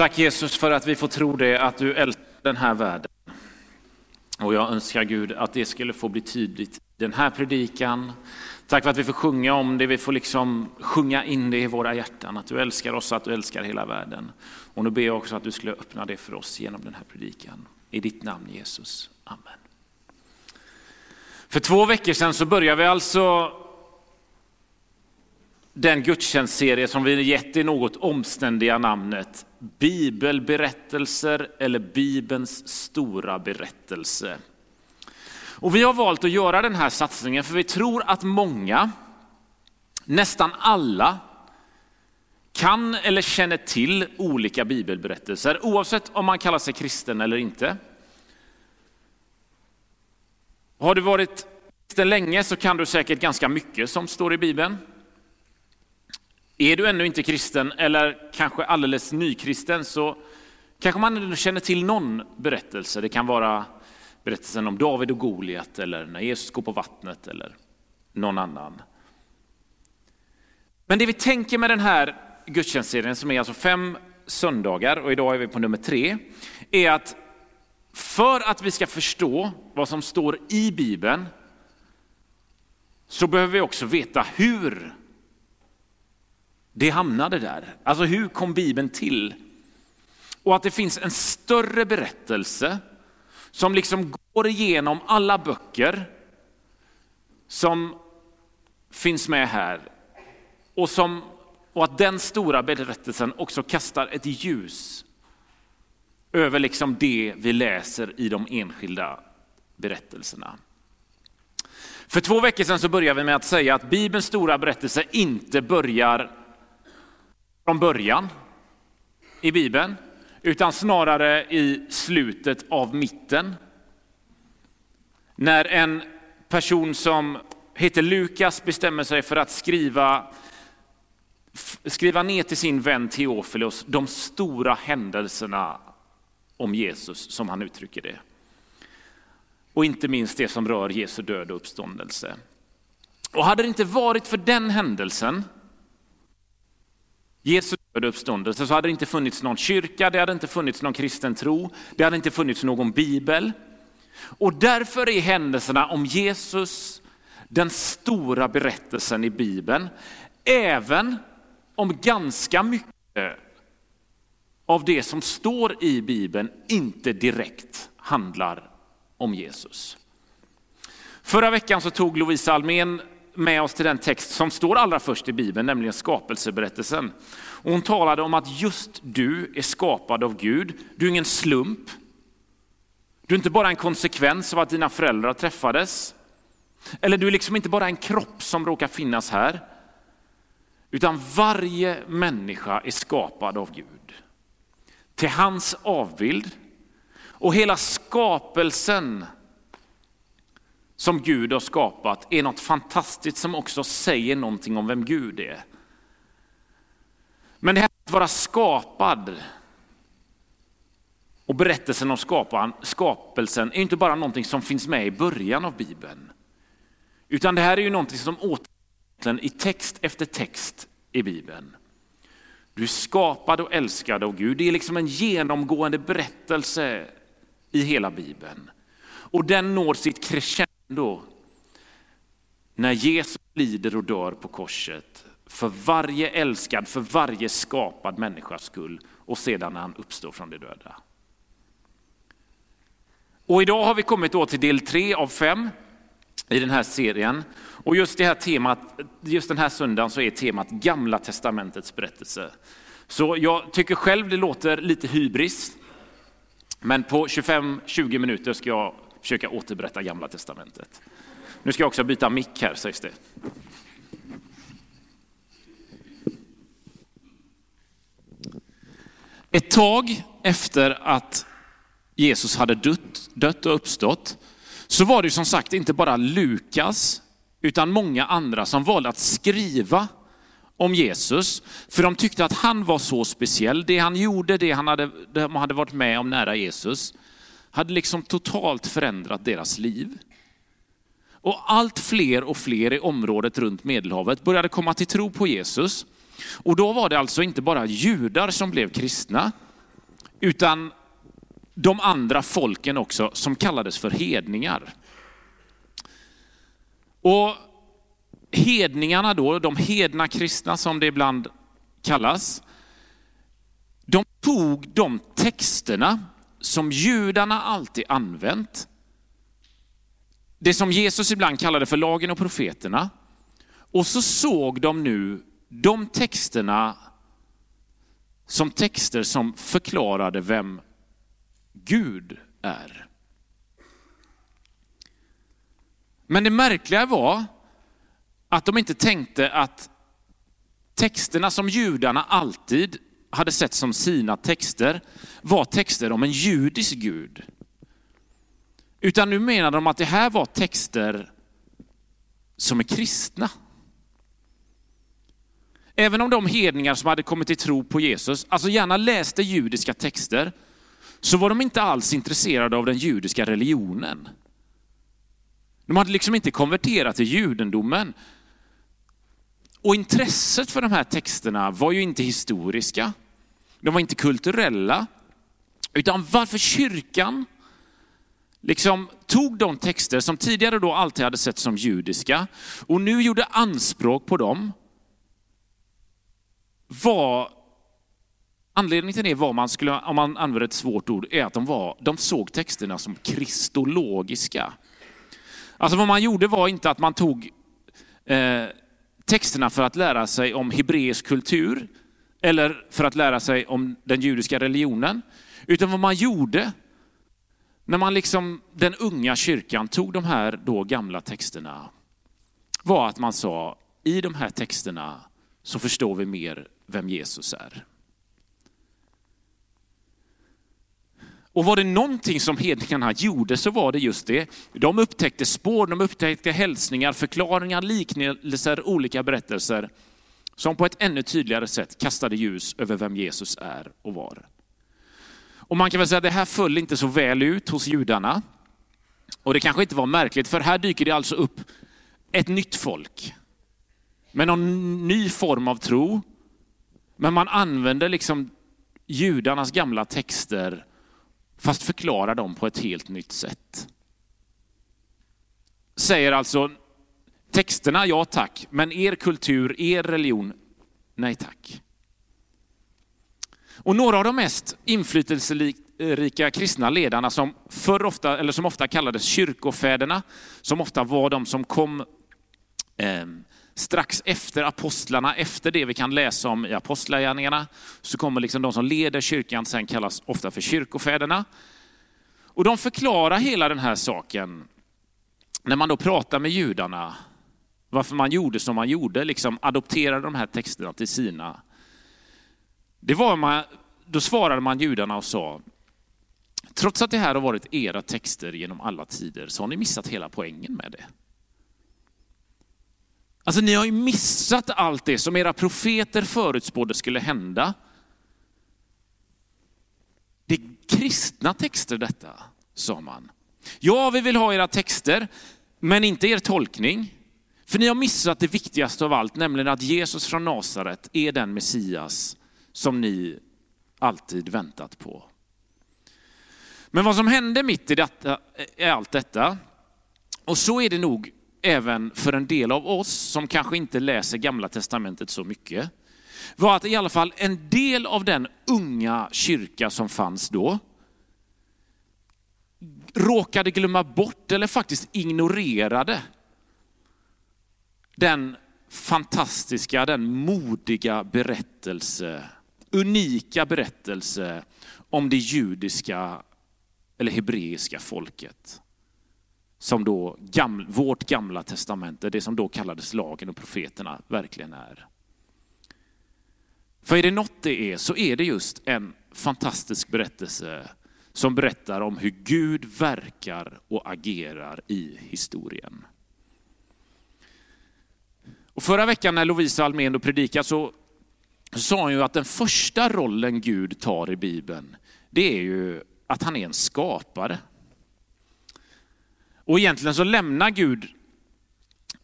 Tack Jesus för att vi får tro det, att du älskar den här världen. Och jag önskar Gud att det skulle få bli tydligt i den här predikan. Tack för att vi får sjunga om det, vi får liksom sjunga in det i våra hjärtan, att du älskar oss, att du älskar hela världen. Och nu ber jag också att du skulle öppna det för oss genom den här predikan. I ditt namn Jesus. Amen. För två veckor sedan så började vi alltså den gudstjänstserie som vi gett det något omständiga namnet Bibelberättelser eller Bibelns stora berättelse. Och vi har valt att göra den här satsningen för vi tror att många, nästan alla, kan eller känner till olika bibelberättelser oavsett om man kallar sig kristen eller inte. Har du varit kristen länge så kan du säkert ganska mycket som står i Bibeln. Är du ännu inte kristen eller kanske alldeles nykristen så kanske man ändå känner till någon berättelse. Det kan vara berättelsen om David och Goliat eller när Jesus går på vattnet eller någon annan. Men det vi tänker med den här gudstjänstserien som är alltså fem söndagar och idag är vi på nummer tre, är att för att vi ska förstå vad som står i Bibeln så behöver vi också veta hur det hamnade där. Alltså hur kom Bibeln till? Och att det finns en större berättelse som liksom går igenom alla böcker som finns med här. Och, som, och att den stora berättelsen också kastar ett ljus över liksom det vi läser i de enskilda berättelserna. För två veckor sedan så började vi med att säga att Bibelns stora berättelse inte börjar från början i Bibeln, utan snarare i slutet av mitten. När en person som heter Lukas bestämmer sig för att skriva, skriva ner till sin vän Teofilos de stora händelserna om Jesus, som han uttrycker det. Och inte minst det som rör Jesu död och uppståndelse. Och hade det inte varit för den händelsen Jesu död uppståndelse så hade det inte funnits någon kyrka, det hade inte funnits någon kristen tro, det hade inte funnits någon bibel. Och därför är händelserna om Jesus den stora berättelsen i Bibeln, även om ganska mycket av det som står i Bibeln inte direkt handlar om Jesus. Förra veckan så tog Lovisa Almén med oss till den text som står allra först i Bibeln, nämligen skapelseberättelsen. Och hon talade om att just du är skapad av Gud. Du är ingen slump. Du är inte bara en konsekvens av att dina föräldrar träffades. Eller du är liksom inte bara en kropp som råkar finnas här. Utan varje människa är skapad av Gud. Till hans avbild. Och hela skapelsen som Gud har skapat är något fantastiskt som också säger någonting om vem Gud är. Men det här att vara skapad och berättelsen om skapelsen är inte bara någonting som finns med i början av Bibeln. Utan det här är ju någonting som återkommer i text efter text i Bibeln. Du är skapad och älskad av Gud. Det är liksom en genomgående berättelse i hela Bibeln. Och den når sitt crescendo då, när Jesus lider och dör på korset för varje älskad, för varje skapad människas skull och sedan när han uppstår från de döda. Och idag har vi kommit då till del tre av fem i den här serien. Och just det här temat, just den här söndagen så är temat Gamla Testamentets berättelse. Så jag tycker själv det låter lite hybris, men på 25-20 minuter ska jag försöka återberätta Gamla Testamentet. Nu ska jag också byta mick här sägs det. Ett tag efter att Jesus hade dött, dött och uppstått så var det som sagt inte bara Lukas utan många andra som valde att skriva om Jesus. För de tyckte att han var så speciell. Det han gjorde, det han hade, de hade varit med om nära Jesus, hade liksom totalt förändrat deras liv. Och allt fler och fler i området runt Medelhavet började komma till tro på Jesus. Och då var det alltså inte bara judar som blev kristna, utan de andra folken också som kallades för hedningar. Och hedningarna då, de hedna kristna som det ibland kallas, de tog de texterna som judarna alltid använt, det som Jesus ibland kallade för lagen och profeterna, och så såg de nu de texterna som texter som förklarade vem Gud är. Men det märkliga var att de inte tänkte att texterna som judarna alltid hade sett som sina texter var texter om en judisk gud. Utan nu menade de att det här var texter som är kristna. Även om de hedningar som hade kommit till tro på Jesus, alltså gärna läste judiska texter, så var de inte alls intresserade av den judiska religionen. De hade liksom inte konverterat till judendomen. Och intresset för de här texterna var ju inte historiska, de var inte kulturella, utan varför kyrkan liksom tog de texter som tidigare då alltid hade sett som judiska och nu gjorde anspråk på dem, var Anledningen till det var, man skulle, om man använder ett svårt ord, är att de, var, de såg texterna som kristologiska. Alltså vad man gjorde var inte att man tog eh, texterna för att lära sig om hebreisk kultur eller för att lära sig om den judiska religionen. Utan vad man gjorde när man liksom, den unga kyrkan tog de här då gamla texterna var att man sa, i de här texterna så förstår vi mer vem Jesus är. Och var det någonting som hedningarna gjorde så var det just det. De upptäckte spår, de upptäckte hälsningar, förklaringar, liknelser, olika berättelser som på ett ännu tydligare sätt kastade ljus över vem Jesus är och var. Och man kan väl säga att det här föll inte så väl ut hos judarna. Och det kanske inte var märkligt, för här dyker det alltså upp ett nytt folk. Med någon ny form av tro. Men man använder liksom judarnas gamla texter fast förklarar dem på ett helt nytt sätt. Säger alltså, texterna ja tack, men er kultur, er religion, nej tack. Och några av de mest inflytelserika kristna ledarna som, förr ofta, eller som ofta kallades kyrkofäderna, som ofta var de som kom eh, strax efter apostlarna, efter det vi kan läsa om i apostlagärningarna, så kommer liksom de som leder kyrkan sen kallas ofta för kyrkofäderna. Och de förklarar hela den här saken när man då pratar med judarna, varför man gjorde som man gjorde, liksom adopterade de här texterna till sina. Det var man, då svarade man judarna och sa, trots att det här har varit era texter genom alla tider så har ni missat hela poängen med det. Alltså ni har ju missat allt det som era profeter förutspådde skulle hända. Det är kristna texter detta, sa man. Ja, vi vill ha era texter, men inte er tolkning. För ni har missat det viktigaste av allt, nämligen att Jesus från Nasaret är den Messias som ni alltid väntat på. Men vad som hände mitt i detta, är allt detta, och så är det nog även för en del av oss som kanske inte läser gamla testamentet så mycket, var att i alla fall en del av den unga kyrka som fanns då, råkade glömma bort eller faktiskt ignorerade den fantastiska, den modiga berättelse, unika berättelse om det judiska eller hebreiska folket som då gamla, vårt gamla testamente, det som då kallades lagen och profeterna, verkligen är. För är det något det är så är det just en fantastisk berättelse som berättar om hur Gud verkar och agerar i historien. Och förra veckan när Lovisa Almén predikade så sa hon ju att den första rollen Gud tar i Bibeln, det är ju att han är en skapare. Och egentligen så lämnar Gud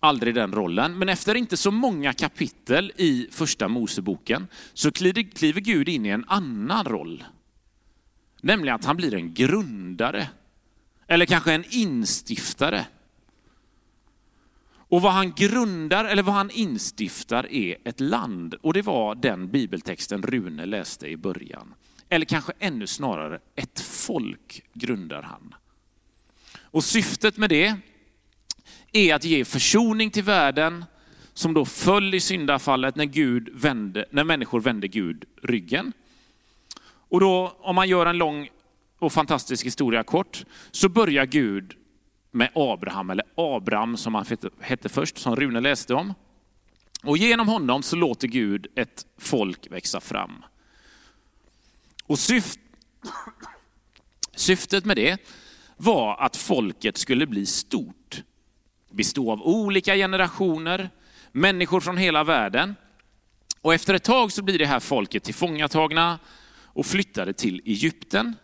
aldrig den rollen. Men efter inte så många kapitel i första Moseboken så kliver Gud in i en annan roll. Nämligen att han blir en grundare. Eller kanske en instiftare. Och vad han grundar eller vad han instiftar är ett land. Och det var den bibeltexten Rune läste i början. Eller kanske ännu snarare, ett folk grundar han. Och syftet med det är att ge försoning till världen som då föll i syndafallet när, Gud vände, när människor vände Gud ryggen. Och då, om man gör en lång och fantastisk historia kort, så börjar Gud med Abraham, eller Abraham som han hette först, som Rune läste om. Och genom honom så låter Gud ett folk växa fram. Och syft, syftet med det var att folket skulle bli stort. Bestå av olika generationer, människor från hela världen. Och efter ett tag så blir det här folket tillfångatagna och flyttade till Egypten.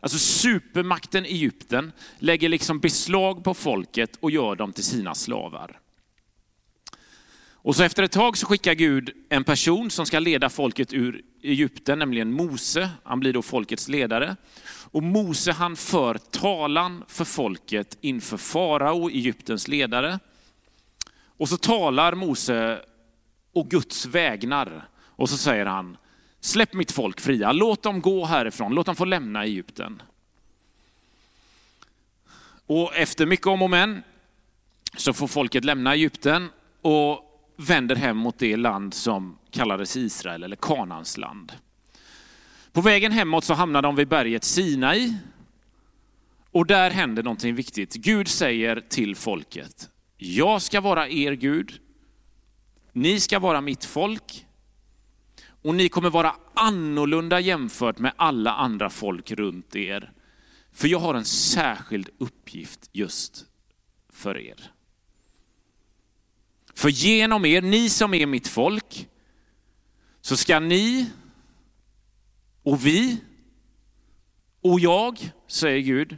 Alltså supermakten Egypten lägger liksom beslag på folket och gör dem till sina slavar. Och så efter ett tag så skickar Gud en person som ska leda folket ur Egypten, nämligen Mose. Han blir då folkets ledare. Och Mose han för talan för folket inför farao, Egyptens ledare. Och så talar Mose och Guds vägnar och så säger han, släpp mitt folk fria, låt dem gå härifrån, låt dem få lämna Egypten. Och efter mycket om och men så får folket lämna Egypten och vänder hem mot det land som kallades Israel eller Kanans land. På vägen hemåt så hamnar de vid berget Sinai och där händer någonting viktigt. Gud säger till folket, jag ska vara er Gud, ni ska vara mitt folk och ni kommer vara annorlunda jämfört med alla andra folk runt er. För jag har en särskild uppgift just för er. För genom er, ni som är mitt folk, så ska ni och vi och jag, säger Gud,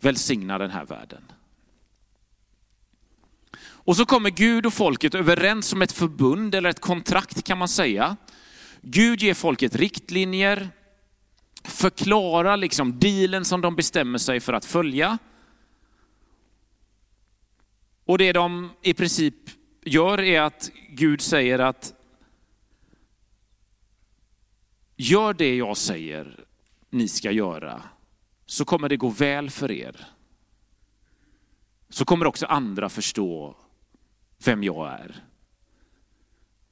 välsigna den här världen. Och så kommer Gud och folket överens om ett förbund eller ett kontrakt kan man säga. Gud ger folket riktlinjer, förklarar liksom dealen som de bestämmer sig för att följa. Och det de i princip gör är att Gud säger att gör det jag säger ni ska göra så kommer det gå väl för er. Så kommer också andra förstå vem jag är.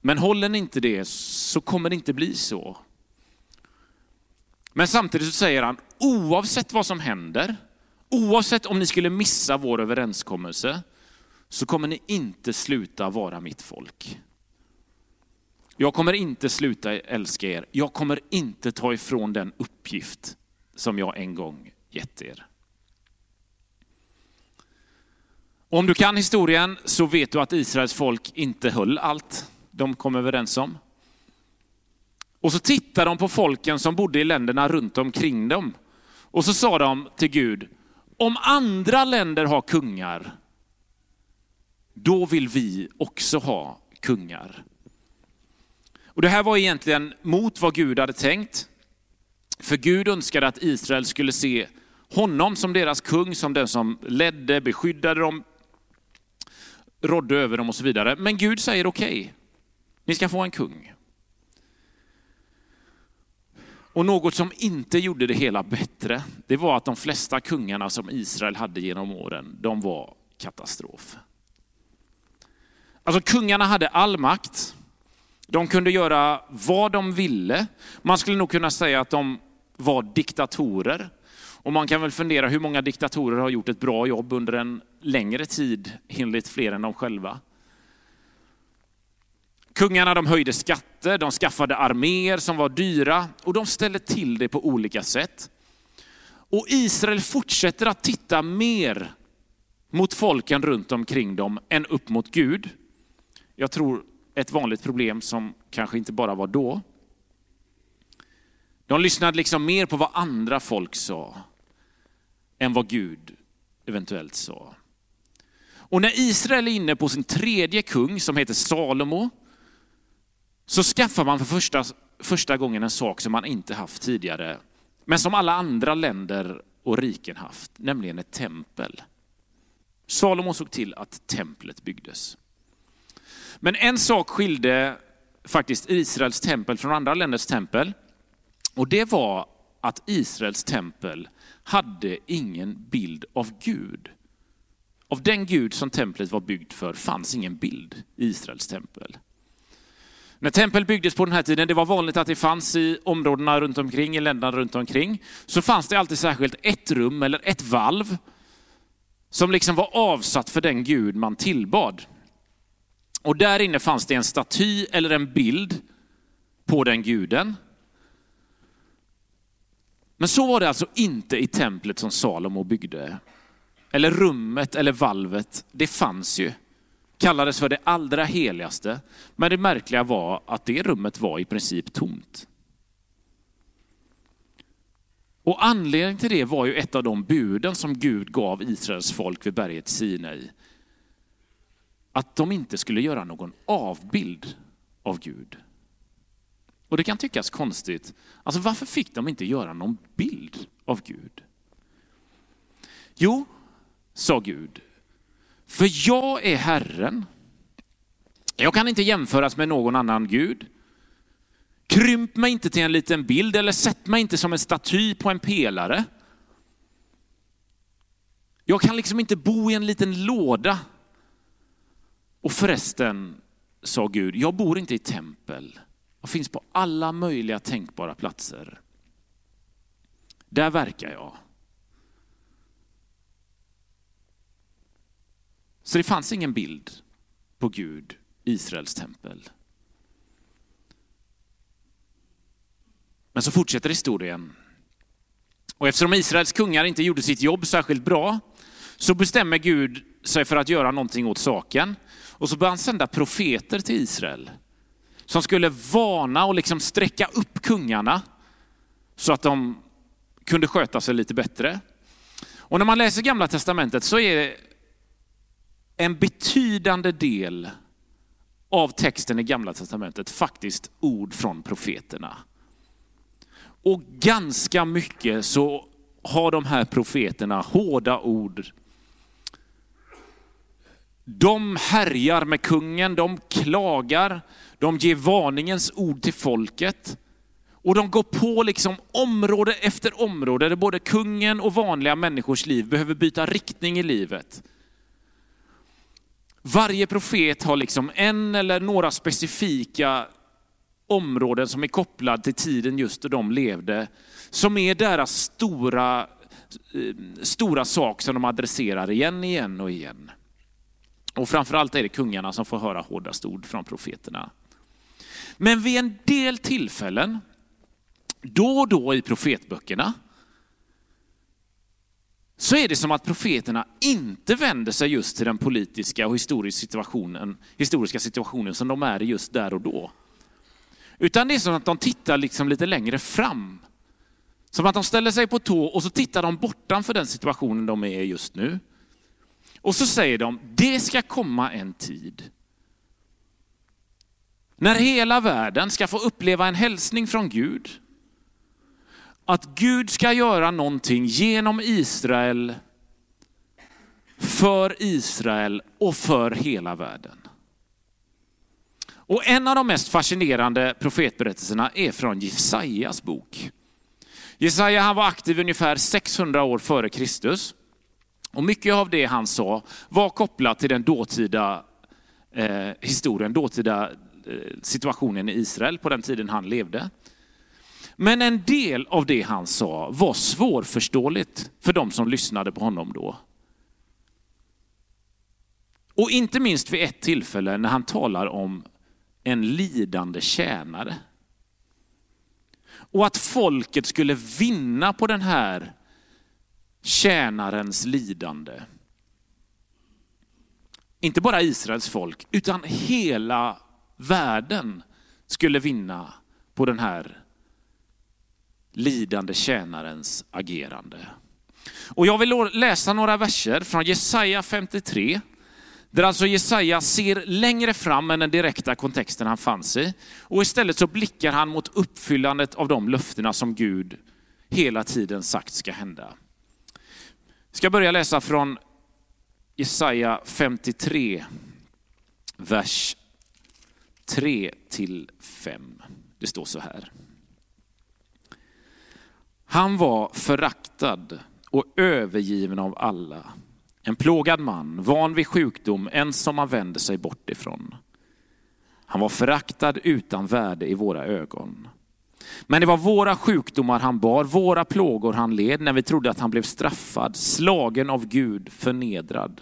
Men håller ni inte det så kommer det inte bli så. Men samtidigt så säger han, oavsett vad som händer, oavsett om ni skulle missa vår överenskommelse, så kommer ni inte sluta vara mitt folk. Jag kommer inte sluta älska er. Jag kommer inte ta ifrån den uppgift som jag en gång gett er. Om du kan historien så vet du att Israels folk inte höll allt de kom överens om. Och så tittade de på folken som bodde i länderna runt omkring dem. Och så sa de till Gud, om andra länder har kungar, då vill vi också ha kungar. Och Det här var egentligen mot vad Gud hade tänkt. För Gud önskade att Israel skulle se honom som deras kung, som den som ledde, beskyddade dem, rådde över dem och så vidare. Men Gud säger okej, okay, ni ska få en kung. Och något som inte gjorde det hela bättre, det var att de flesta kungarna som Israel hade genom åren, de var katastrof. Alltså kungarna hade all makt. De kunde göra vad de ville. Man skulle nog kunna säga att de var diktatorer. Och man kan väl fundera hur många diktatorer har gjort ett bra jobb under en längre tid, enligt fler än de själva. Kungarna de höjde skatter, de skaffade arméer som var dyra och de ställde till det på olika sätt. Och Israel fortsätter att titta mer mot folken runt omkring dem än upp mot Gud. Jag tror ett vanligt problem som kanske inte bara var då. De lyssnade liksom mer på vad andra folk sa än vad Gud eventuellt sa. Och när Israel är inne på sin tredje kung som heter Salomo, så skaffar man för första, första gången en sak som man inte haft tidigare. men som alla andra länder och riken haft, nämligen ett tempel. Salomo såg till att templet byggdes. Men en sak skilde faktiskt Israels tempel från andra länders tempel. Och det var att Israels tempel hade ingen bild av Gud. Av den Gud som templet var byggt för fanns ingen bild i Israels tempel. När tempel byggdes på den här tiden, det var vanligt att det fanns i områdena runt omkring, i länderna runt omkring, så fanns det alltid särskilt ett rum eller ett valv som liksom var avsatt för den Gud man tillbad. Och där inne fanns det en staty eller en bild på den guden. Men så var det alltså inte i templet som Salomo byggde. Eller rummet eller valvet, det fanns ju. Kallades för det allra heligaste. Men det märkliga var att det rummet var i princip tomt. Och anledningen till det var ju ett av de buden som Gud gav Israels folk vid berget Sinai att de inte skulle göra någon avbild av Gud. Och det kan tyckas konstigt. Alltså varför fick de inte göra någon bild av Gud? Jo, sa Gud, för jag är Herren. Jag kan inte jämföras med någon annan Gud. Krymp mig inte till en liten bild eller sätt mig inte som en staty på en pelare. Jag kan liksom inte bo i en liten låda och förresten, sa Gud, jag bor inte i tempel. Jag finns på alla möjliga tänkbara platser. Där verkar jag. Så det fanns ingen bild på Gud, Israels tempel. Men så fortsätter historien. Och eftersom Israels kungar inte gjorde sitt jobb särskilt bra, så bestämmer Gud sig för att göra någonting åt saken. Och så började han sända profeter till Israel som skulle varna och liksom sträcka upp kungarna så att de kunde sköta sig lite bättre. Och när man läser gamla testamentet så är en betydande del av texten i gamla testamentet faktiskt ord från profeterna. Och ganska mycket så har de här profeterna hårda ord de härjar med kungen, de klagar, de ger varningens ord till folket. Och de går på liksom område efter område där både kungen och vanliga människors liv behöver byta riktning i livet. Varje profet har liksom en eller några specifika områden som är kopplade till tiden just då de levde, som är deras stora, eh, stora sak som de adresserar igen, igen och igen. Och framförallt är det kungarna som får höra hårdast ord från profeterna. Men vid en del tillfällen, då och då i profetböckerna, så är det som att profeterna inte vänder sig just till den politiska och historiska situationen, historiska situationen som de är i just där och då. Utan det är som att de tittar liksom lite längre fram. Som att de ställer sig på tå och så tittar de bortanför den situationen de är i just nu. Och så säger de, det ska komma en tid när hela världen ska få uppleva en hälsning från Gud. Att Gud ska göra någonting genom Israel, för Israel och för hela världen. Och en av de mest fascinerande profetberättelserna är från Jesajas bok. Jesaja han var aktiv ungefär 600 år före Kristus. Och mycket av det han sa var kopplat till den dåtida eh, historien, dåtida eh, situationen i Israel på den tiden han levde. Men en del av det han sa var svårförståeligt för de som lyssnade på honom då. Och inte minst vid ett tillfälle när han talar om en lidande tjänare. Och att folket skulle vinna på den här tjänarens lidande. Inte bara Israels folk, utan hela världen skulle vinna på den här lidande tjänarens agerande. Och jag vill läsa några verser från Jesaja 53, där alltså Jesaja ser längre fram än den direkta kontexten han fanns i. Och istället så blickar han mot uppfyllandet av de löftena som Gud hela tiden sagt ska hända. Vi ska börja läsa från Jesaja 53, vers 3 till 5. Det står så här. Han var föraktad och övergiven av alla. En plågad man, van vid sjukdom, en som man vänder sig bort ifrån. Han var föraktad utan värde i våra ögon. Men det var våra sjukdomar han bar, våra plågor han led när vi trodde att han blev straffad, slagen av Gud, förnedrad.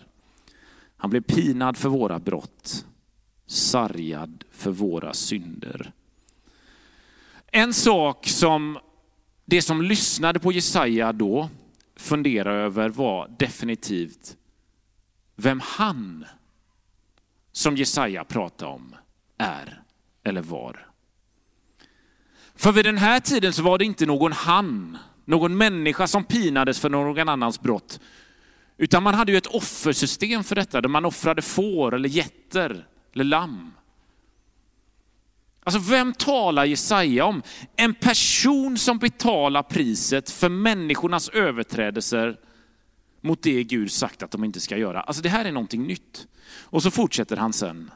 Han blev pinad för våra brott, sargad för våra synder. En sak som det som lyssnade på Jesaja då funderade över var definitivt vem han som Jesaja pratade om är eller var. För vid den här tiden så var det inte någon han, någon människa som pinades för någon annans brott. Utan man hade ju ett offersystem för detta, där man offrade får eller getter eller lamm. Alltså vem talar Jesaja om? En person som betalar priset för människornas överträdelser mot det Gud sagt att de inte ska göra. Alltså det här är någonting nytt. Och så fortsätter han sen.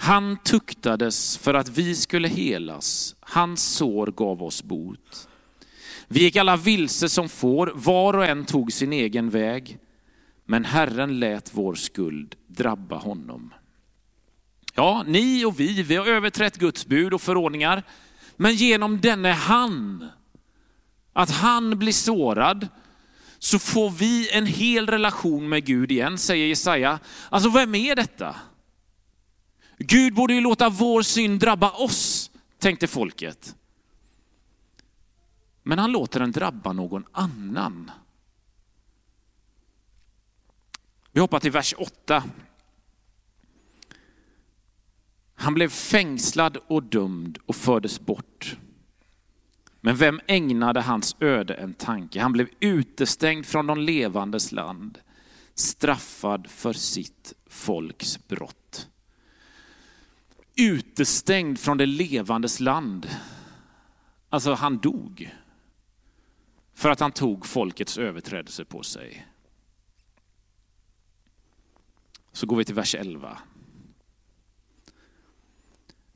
Han tuktades för att vi skulle helas. Hans sår gav oss bot. Vi gick alla vilse som får, var och en tog sin egen väg. Men Herren lät vår skuld drabba honom. Ja, ni och vi, vi har överträtt Guds bud och förordningar. Men genom denne han, att han blir sårad, så får vi en hel relation med Gud igen, säger Jesaja. Alltså vem är detta? Gud borde ju låta vår synd drabba oss, tänkte folket. Men han låter den drabba någon annan. Vi hoppar till vers 8. Han blev fängslad och dömd och fördes bort. Men vem ägnade hans öde en tanke? Han blev utestängd från de levandes land, straffad för sitt folks brott. Utestängd från det levandes land. Alltså han dog. För att han tog folkets överträdelse på sig. Så går vi till vers 11.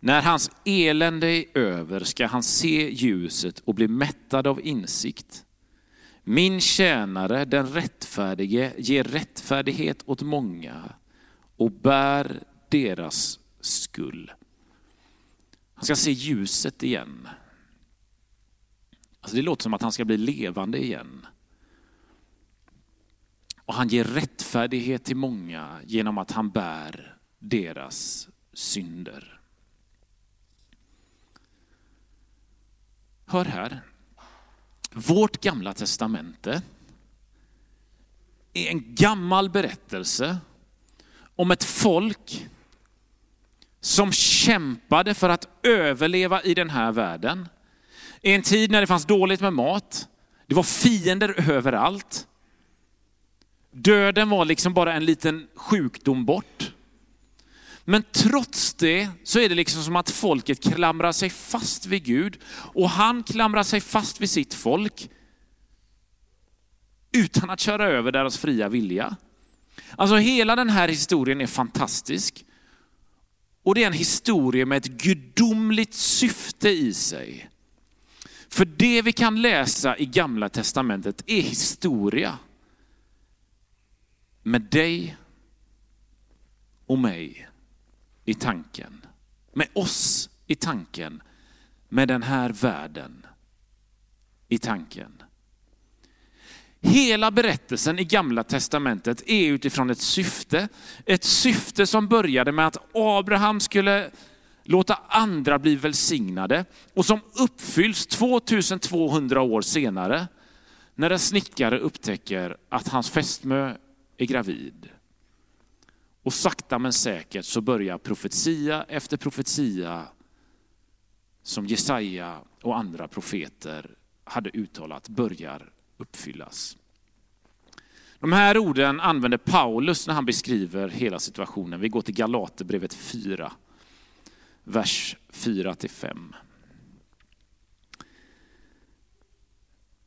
När hans elände är över ska han se ljuset och bli mättad av insikt. Min tjänare, den rättfärdige, ger rättfärdighet åt många och bär deras skull. Han ska se ljuset igen. Alltså det låter som att han ska bli levande igen. Och han ger rättfärdighet till många genom att han bär deras synder. Hör här. Vårt gamla testamente är en gammal berättelse om ett folk som kämpade för att överleva i den här världen. I en tid när det fanns dåligt med mat, det var fiender överallt. Döden var liksom bara en liten sjukdom bort. Men trots det så är det liksom som att folket klamrar sig fast vid Gud och han klamrar sig fast vid sitt folk utan att köra över deras fria vilja. Alltså hela den här historien är fantastisk. Och det är en historia med ett gudomligt syfte i sig. För det vi kan läsa i gamla testamentet är historia. Med dig och mig i tanken. Med oss i tanken. Med den här världen i tanken. Hela berättelsen i gamla testamentet är utifrån ett syfte. Ett syfte som började med att Abraham skulle låta andra bli välsignade och som uppfylls 2200 år senare när en snickare upptäcker att hans fästmö är gravid. Och sakta men säkert så börjar profetia efter profetia som Jesaja och andra profeter hade uttalat börjar uppfyllas. De här orden använder Paulus när han beskriver hela situationen. Vi går till Galaterbrevet 4, vers 4 5.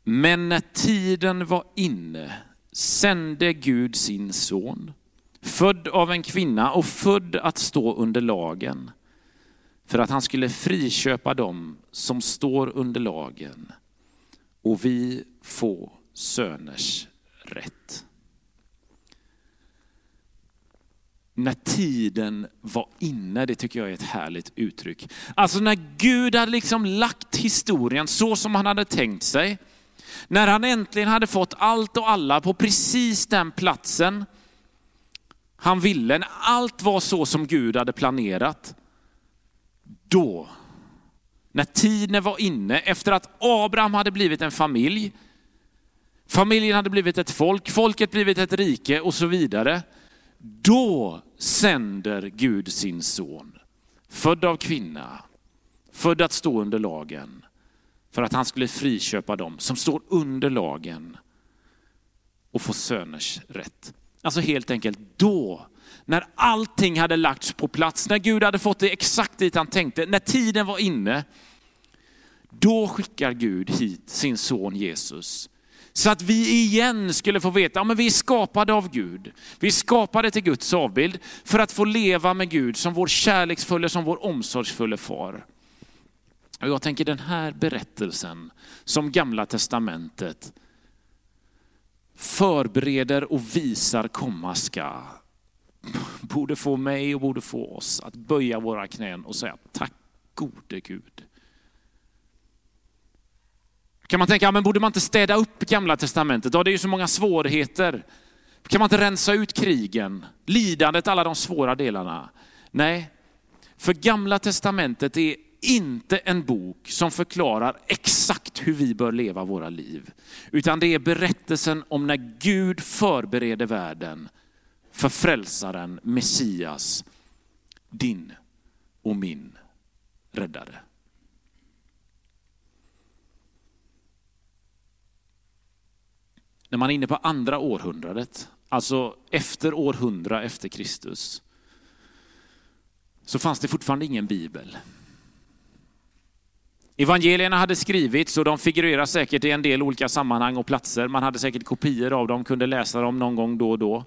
Men när tiden var inne sände Gud sin son, född av en kvinna och född att stå under lagen, för att han skulle friköpa dem som står under lagen och vi få söners rätt. När tiden var inne, det tycker jag är ett härligt uttryck. Alltså när Gud hade liksom lagt historien så som han hade tänkt sig. När han äntligen hade fått allt och alla på precis den platsen han ville, när allt var så som Gud hade planerat. Då, när tiden var inne, efter att Abraham hade blivit en familj, familjen hade blivit ett folk, folket blivit ett rike och så vidare. Då sänder Gud sin son, född av kvinna, född att stå under lagen, för att han skulle friköpa dem som står under lagen och få söners rätt. Alltså helt enkelt då, när allting hade lagts på plats, när Gud hade fått det exakt dit han tänkte, när tiden var inne, då skickar Gud hit sin son Jesus så att vi igen skulle få veta ja men vi är skapade av Gud. Vi är skapade till Guds avbild för att få leva med Gud som vår kärleksfulla, som vår omsorgsfulla far. Och jag tänker den här berättelsen som gamla testamentet förbereder och visar komma ska, borde få mig och borde få oss att böja våra knän och säga tack gode Gud kan man tänka, men borde man inte städa upp gamla testamentet? Ja, det är ju så många svårigheter. Kan man inte rensa ut krigen, lidandet, alla de svåra delarna? Nej, för gamla testamentet är inte en bok som förklarar exakt hur vi bör leva våra liv. Utan det är berättelsen om när Gud förbereder världen för frälsaren, Messias, din och min räddare. När man är inne på andra århundradet, alltså efter år 100 efter Kristus, så fanns det fortfarande ingen bibel. Evangelierna hade skrivits och de figurerar säkert i en del olika sammanhang och platser. Man hade säkert kopior av dem, kunde läsa dem någon gång då och då.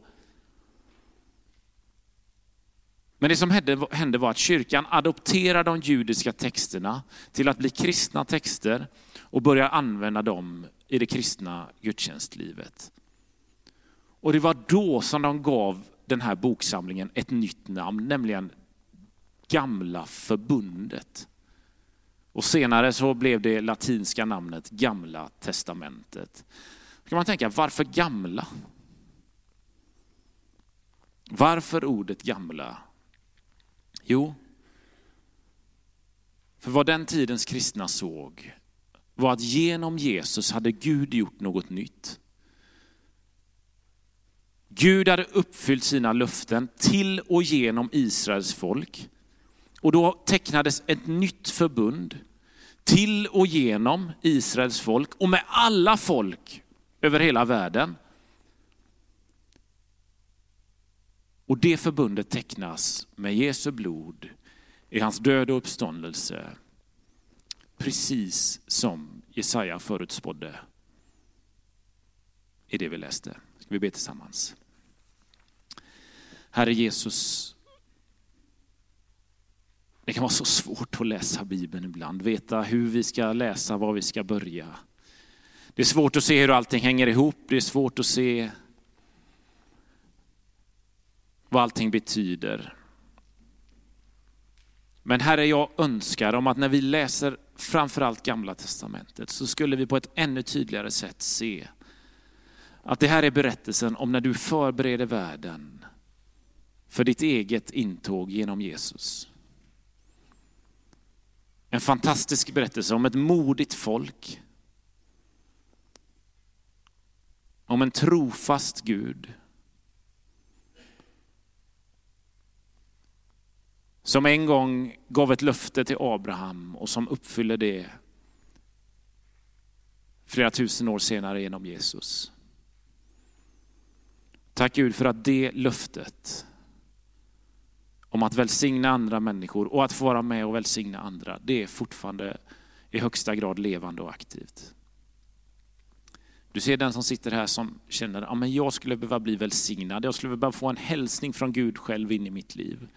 Men det som hände var att kyrkan adopterade de judiska texterna till att bli kristna texter och började använda dem i det kristna gudstjänstlivet. Och det var då som de gav den här boksamlingen ett nytt namn, nämligen Gamla förbundet. Och senare så blev det latinska namnet Gamla testamentet. Då kan man tänka, varför gamla? Varför ordet gamla? Jo, för vad den tidens kristna såg var att genom Jesus hade Gud gjort något nytt. Gud hade uppfyllt sina löften till och genom Israels folk. Och då tecknades ett nytt förbund till och genom Israels folk och med alla folk över hela världen. Och det förbundet tecknas med Jesu blod i hans död och uppståndelse precis som Jesaja förutspådde i det vi läste. Ska vi be tillsammans? Herre Jesus, det kan vara så svårt att läsa Bibeln ibland, veta hur vi ska läsa, var vi ska börja. Det är svårt att se hur allting hänger ihop, det är svårt att se vad allting betyder. Men Herre, jag önskar om att när vi läser framförallt Gamla Testamentet så skulle vi på ett ännu tydligare sätt se att det här är berättelsen om när du förbereder världen för ditt eget intåg genom Jesus. En fantastisk berättelse om ett modigt folk. Om en trofast Gud Som en gång gav ett löfte till Abraham och som uppfyller det flera tusen år senare genom Jesus. Tack Gud för att det löftet om att välsigna andra människor och att få vara med och välsigna andra, det är fortfarande i högsta grad levande och aktivt. Du ser den som sitter här som känner att ja, jag skulle behöva bli välsignad. Jag skulle behöva få en hälsning från Gud själv in i mitt liv.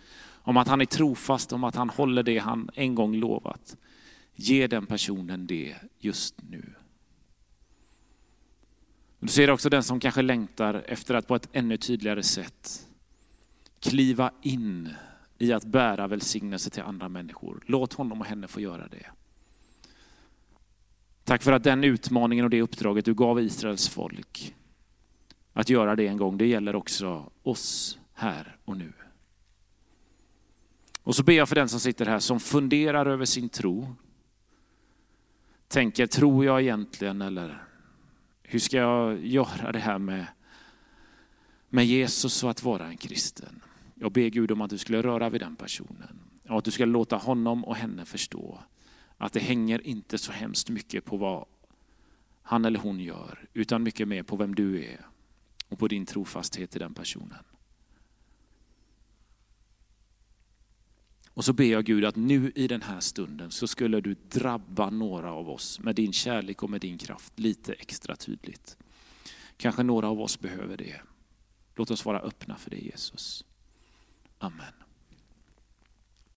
Om att han är trofast, om att han håller det han en gång lovat. Ge den personen det just nu. Du ser också den som kanske längtar efter att på ett ännu tydligare sätt kliva in i att bära välsignelse till andra människor. Låt honom och henne få göra det. Tack för att den utmaningen och det uppdraget du gav Israels folk att göra det en gång, det gäller också oss här och nu. Och så ber jag för den som sitter här som funderar över sin tro. Tänker, tror jag egentligen eller hur ska jag göra det här med, med Jesus och att vara en kristen? Jag ber Gud om att du skulle röra vid den personen. Och att du ska låta honom och henne förstå att det hänger inte så hemskt mycket på vad han eller hon gör, utan mycket mer på vem du är och på din trofasthet till den personen. Och så ber jag Gud att nu i den här stunden så skulle du drabba några av oss med din kärlek och med din kraft lite extra tydligt. Kanske några av oss behöver det. Låt oss vara öppna för det Jesus. Amen.